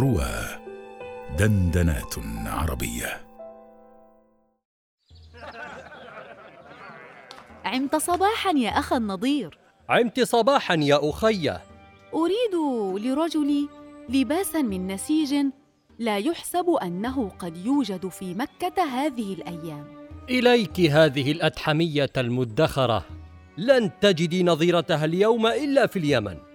روى دندنات عربية. عمت صباحا يا أخا النضير عمت صباحا يا أخي. أريد لرجلي لباسا من نسيج لا يحسب أنه قد يوجد في مكة هذه الأيام. إليك هذه الأتحمية المدخرة. لن تجدي نظيرتها اليوم إلا في اليمن.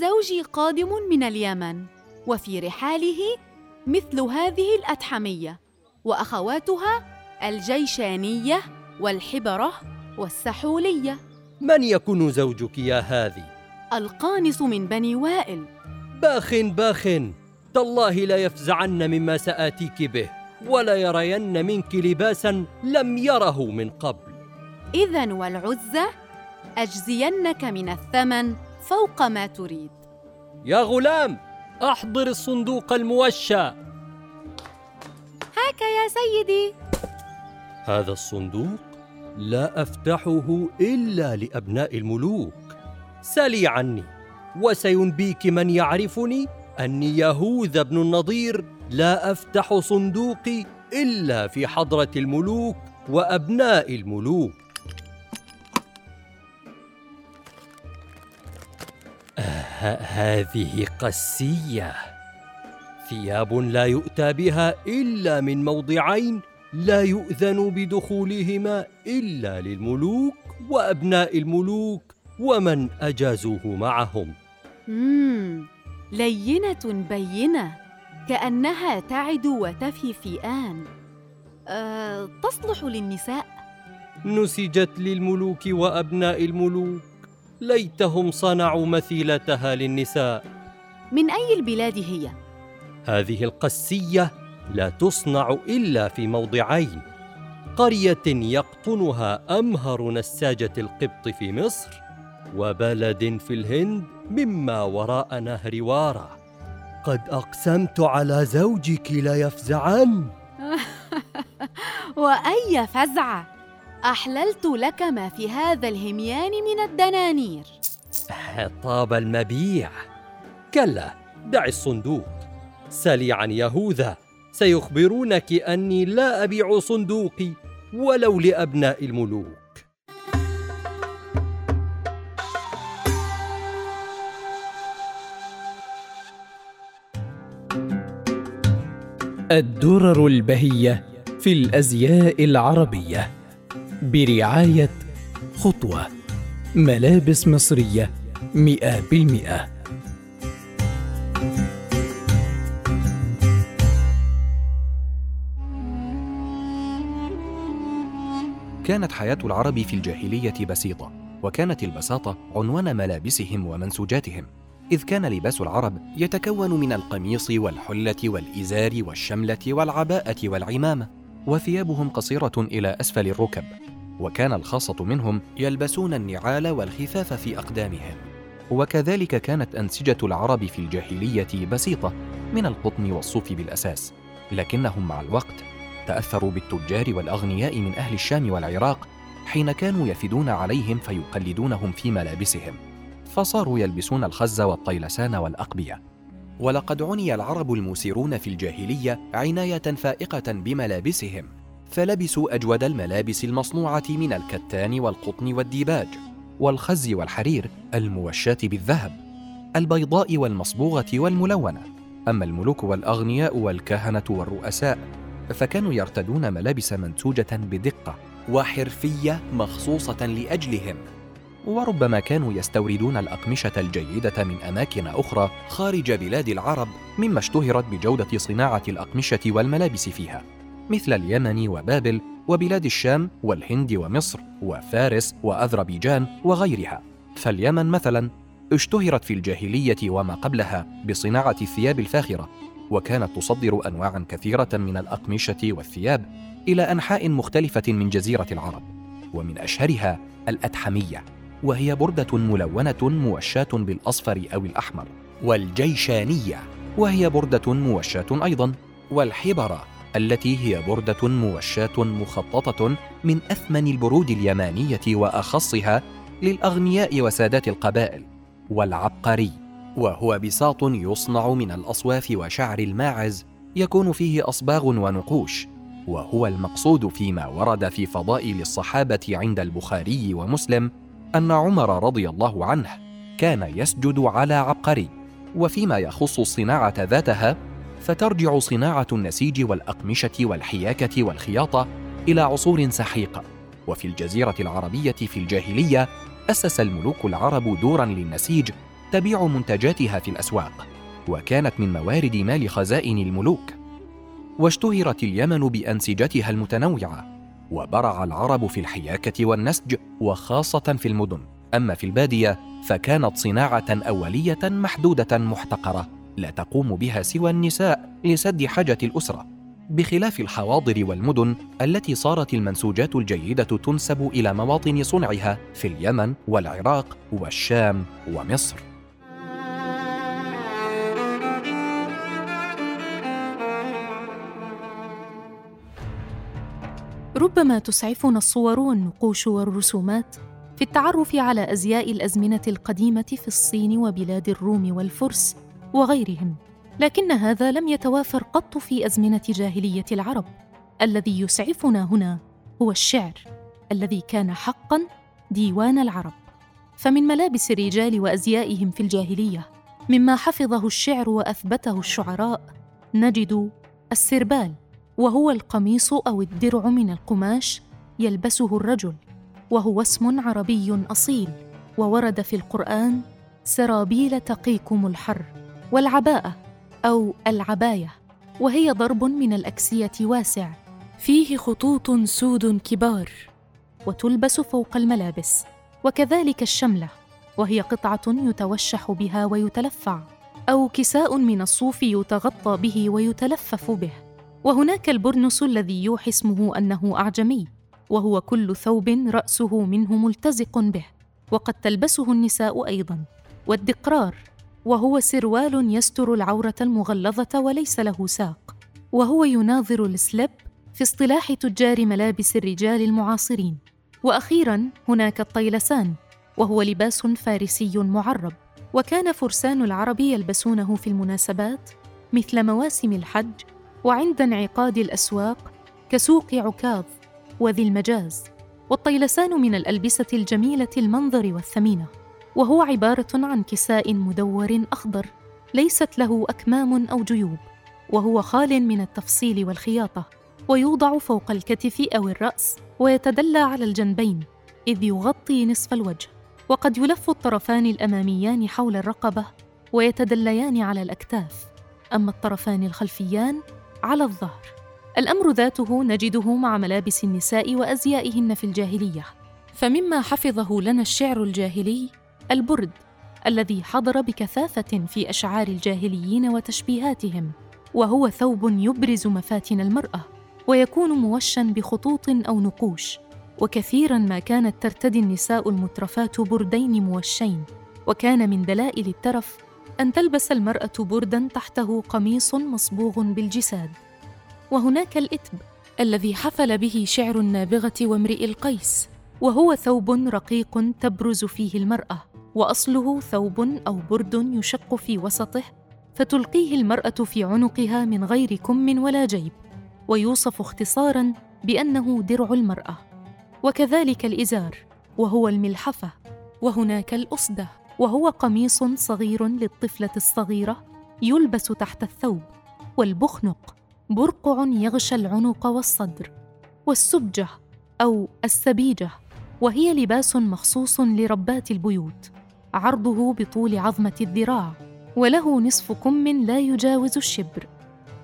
زوجي قادم من اليمن وفي رحاله مثل هذه الأتحمية وأخواتها الجيشانية والحبرة والسحولية. من يكون زوجك يا هذه؟ القانص من بني وائل. باخ باخ تالله لا يفزعن مما سآتيك به ولا يرين منك لباسا لم يره من قبل. إذا والعزة أجزينك من الثمن فوق ما تريد. يا غلام أحضر الصندوق الموشى. هاك يا سيدي. هذا الصندوق لا أفتحه إلا لأبناء الملوك. سلي عني وسينبيك من يعرفني أني يهوذا بن النضير. لا أفتح صندوقي إلا في حضرة الملوك وأبناء الملوك. هذه قسية. ثياب لا يؤتى بها إلا من موضعين لا يؤذن بدخولهما إلا للملوك وأبناء الملوك ومن أجازوه معهم. مم. لينة بينة كأنها تعد وتفي في آن. أه تصلح للنساء؟ نسجت للملوك وأبناء الملوك. ليتهم صنعوا مثيلتها للنساء من أي البلاد هي؟ هذه القسية لا تصنع إلا في موضعين قرية يقطنها أمهر نساجة القبط في مصر وبلد في الهند مما وراء نهر وارا. قد أقسمت على زوجك لا يفزعن وأي فزعة؟ أحللت لك ما في هذا الهميان من الدنانير. طاب المبيع. كلا دع الصندوق. سلي عن يهوذا سيخبرونك أني لا أبيع صندوقي ولو لأبناء الملوك. الدرر البهية في الأزياء العربية. برعاية خطوة. ملابس مصرية مئة بالمئة. كانت حياة العرب في الجاهلية بسيطة وكانت البساطة عنوان ملابسهم ومنسوجاتهم. إذ كان لباس العرب يتكون من القميص والحلة والإزار والشملة والعباءة والعمامة. وثيابهم قصيرة إلى أسفل الركب وكان الخاصة منهم يلبسون النعال والخفاف في أقدامهم. وكذلك كانت أنسجة العرب في الجاهلية بسيطة من القطن والصوف بالأساس لكنهم مع الوقت تأثروا بالتجار والأغنياء من أهل الشام والعراق حين كانوا يفدون عليهم فيقلدونهم في ملابسهم فصاروا يلبسون الخز والطيلسان والأقبية. ولقد عني العرب الموسرون في الجاهلية عناية فائقة بملابسهم فلبسوا أجود الملابس المصنوعة من الكتان والقطن والديباج والخز والحرير الموشاة بالذهب البيضاء والمصبوغة والملونة. أما الملوك والأغنياء والكهنة والرؤساء فكانوا يرتدون ملابس منسوجة بدقة وحرفية مخصوصة لأجلهم. وربما كانوا يستوردون الأقمشة الجيدة من أماكن أخرى خارج بلاد العرب مما اشتهرت بجودة صناعة الأقمشة والملابس فيها مثل اليمن وبابل وبلاد الشام والهند ومصر وفارس وأذربيجان وغيرها. فاليمن مثلا اشتهرت في الجاهلية وما قبلها بصناعة الثياب الفاخرة وكانت تصدر أنواعا كثيرة من الأقمشة والثياب إلى أنحاء مختلفة من جزيرة العرب ومن أشهرها الأتحمية وهي بردة ملونة موشاة بالأصفر أو الأحمر والجيشانية وهي بردة موشاة أيضا والحبرة التي هي بردة موشاة مخططة من أثمن البرود اليمانية وأخصها للأغنياء وسادات القبائل والعبقري. وهو بساط يصنع من الأصواف وشعر الماعز يكون فيه أصباغ ونقوش وهو المقصود فيما ورد في فضائل الصحابة عند البخاري ومسلم أن عمر رضي الله عنه كان يسجد على عبقري وفيما يخص الصناعه ذاتها فترجع صناعة النسيج والأقمشة والحياكة والخياطة إلى عصور سحيقه وفي الجزيرة العربية في الجاهلية أسس الملوك العرب دورا للنسيج تبيع منتجاتها في الأسواق وكانت من موارد مال خزائن الملوك. واشتهرت اليمن بأنسجتها المتنوعة. وبرع العرب في الحياكة والنسج وخاصة في المدن. أما في البادية فكانت صناعة أولية محدودة محتقرة لا تقوم بها سوى النساء لسد حاجة الأسرة. بخلاف الحواضر والمدن التي صارت المنسوجات الجيدة تنسب إلى مواطن صنعها في اليمن والعراق والشام ومصر. ربما تسعفنا الصور والنقوش والرسومات في التعرف على أزياء الأزمنة القديمة في الصين وبلاد الروم والفرس وغيرهم لكن هذا لم يتوافر قط في أزمنة جاهلية العرب. الذي يسعفنا هنا هو الشعر الذي كان حقا ديوان العرب. فمن ملابس الرجال وأزيائهم في الجاهلية مما حفظه الشعر وأثبته الشعراء نجد السربال. وهو القميص أو الدرع من القماش يلبسه الرجل وهو اسم عربي أصيل وورد في القرآن سرابيل تقيكم الحر والعباءة أو العباية وهي ضرب من الأكسية واسع فيه خطوط سود كبار وتلبس فوق الملابس وكذلك الشملة وهي قطعة يتوشح بها ويتلفع أو كساء من الصوف يتغطى به ويتلفف به. وهناك البرنس الذي يوحي اسمه أنه أعجمي وهو كل ثوب رأسه منه ملتزق به وقد تلبسه النساء أيضا والدقرار وهو سروال يستر العورة المغلظة وليس له ساق وهو يناظر السلب في اصطلاح تجار ملابس الرجال المعاصرين. وأخيرا هناك الطيلسان وهو لباس فارسي معرب وكان فرسان العرب يلبسونه في المناسبات مثل مواسم الحج وعند انعقاد الأسواق كسوق عكاظ وذي المجاز والطيلسان من الألبسة الجميلة المنظر والثمينة وهو عبارة عن كساء مدور أخضر ليست له أكمام أو جيوب وهو خال من التفصيل والخياطة ويوضع فوق الكتف أو الرأس ويتدلى على الجنبين إذ يغطي نصف الوجه وقد يلف الطرفان الأماميان حول الرقبة ويتدليان على الأكتاف أما الطرفان الخلفيان على الظهر. الأمر ذاته نجده مع ملابس النساء وأزيائهن في الجاهلية. فمما حفظه لنا الشعر الجاهلي البرد الذي حضر بكثافة في أشعار الجاهليين وتشبيهاتهم وهو ثوب يبرز مفاتن المرأة ويكون موشا بخطوط أو نقوش وكثيرا ما كانت ترتدي النساء المترفات بردين موشين وكان من دلائل الترف أن تلبس المرأة بردا تحته قميص مصبوغ بالجساد. وهناك الإتب الذي حفل به شعر النابغة وامرئ القيس وهو ثوب رقيق تبرز فيه المرأة وأصله ثوب أو برد يشق في وسطه فتلقيه المرأة في عنقها من غير كم ولا جيب ويوصف اختصارا بأنه درع المرأة. وكذلك الإزار وهو الملحفة وهناك الأصدة وهو قميص صغير للطفلة الصغيرة يلبس تحت الثوب والبخنق برقع يغشى العنق والصدر والسبجة أو السبيجة وهي لباس مخصوص لربات البيوت عرضه بطول عظمة الذراع وله نصف كم لا يجاوز الشبر.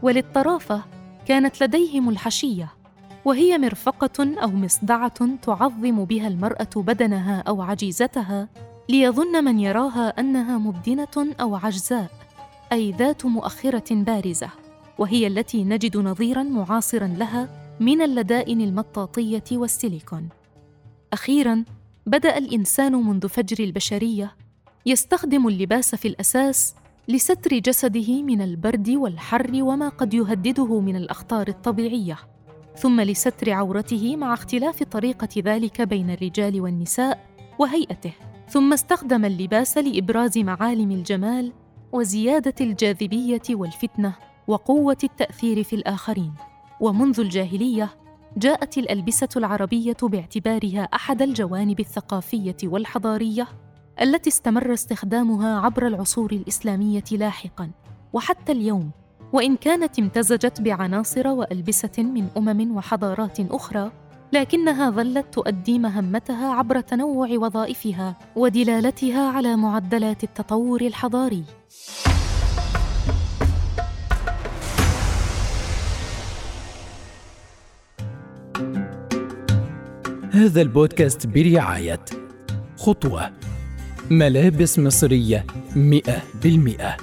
وللطرافة كانت لديهم الحشية وهي مرفقة أو مصدعة تعظم بها المرأة بدنها أو عجيزتها ليظن من يراها أنها مبدنة أو عجزاء أي ذات مؤخرة بارزة. وهي التي نجد نظيرا معاصرا لها من اللدائن المطاطية والسيليكون. أخيرا بدأ الإنسان منذ فجر البشرية يستخدم اللباس في الأساس لستر جسده من البرد والحر وما قد يهدده من الأخطار الطبيعية ثم لستر عورته مع اختلاف طريقة ذلك بين الرجال والنساء وهيئته. ثم استخدم اللباس لإبراز معالم الجمال وزيادة الجاذبية والفتنة وقوة التأثير في الآخرين. ومنذ الجاهلية جاءت الألبسة العربية باعتبارها أحد الجوانب الثقافية والحضارية التي استمر استخدامها عبر العصور الإسلامية لاحقا. وحتى اليوم وإن كانت امتزجت بعناصر وألبسة من أمم وحضارات أخرى لكنها ظلت تؤدي مهمتها عبر تنوع وظائفها ودلالتها على معدلات التطور الحضاري. هذا البودكاست برعاية خطوة. ملابس مصرية مئة بالمئة.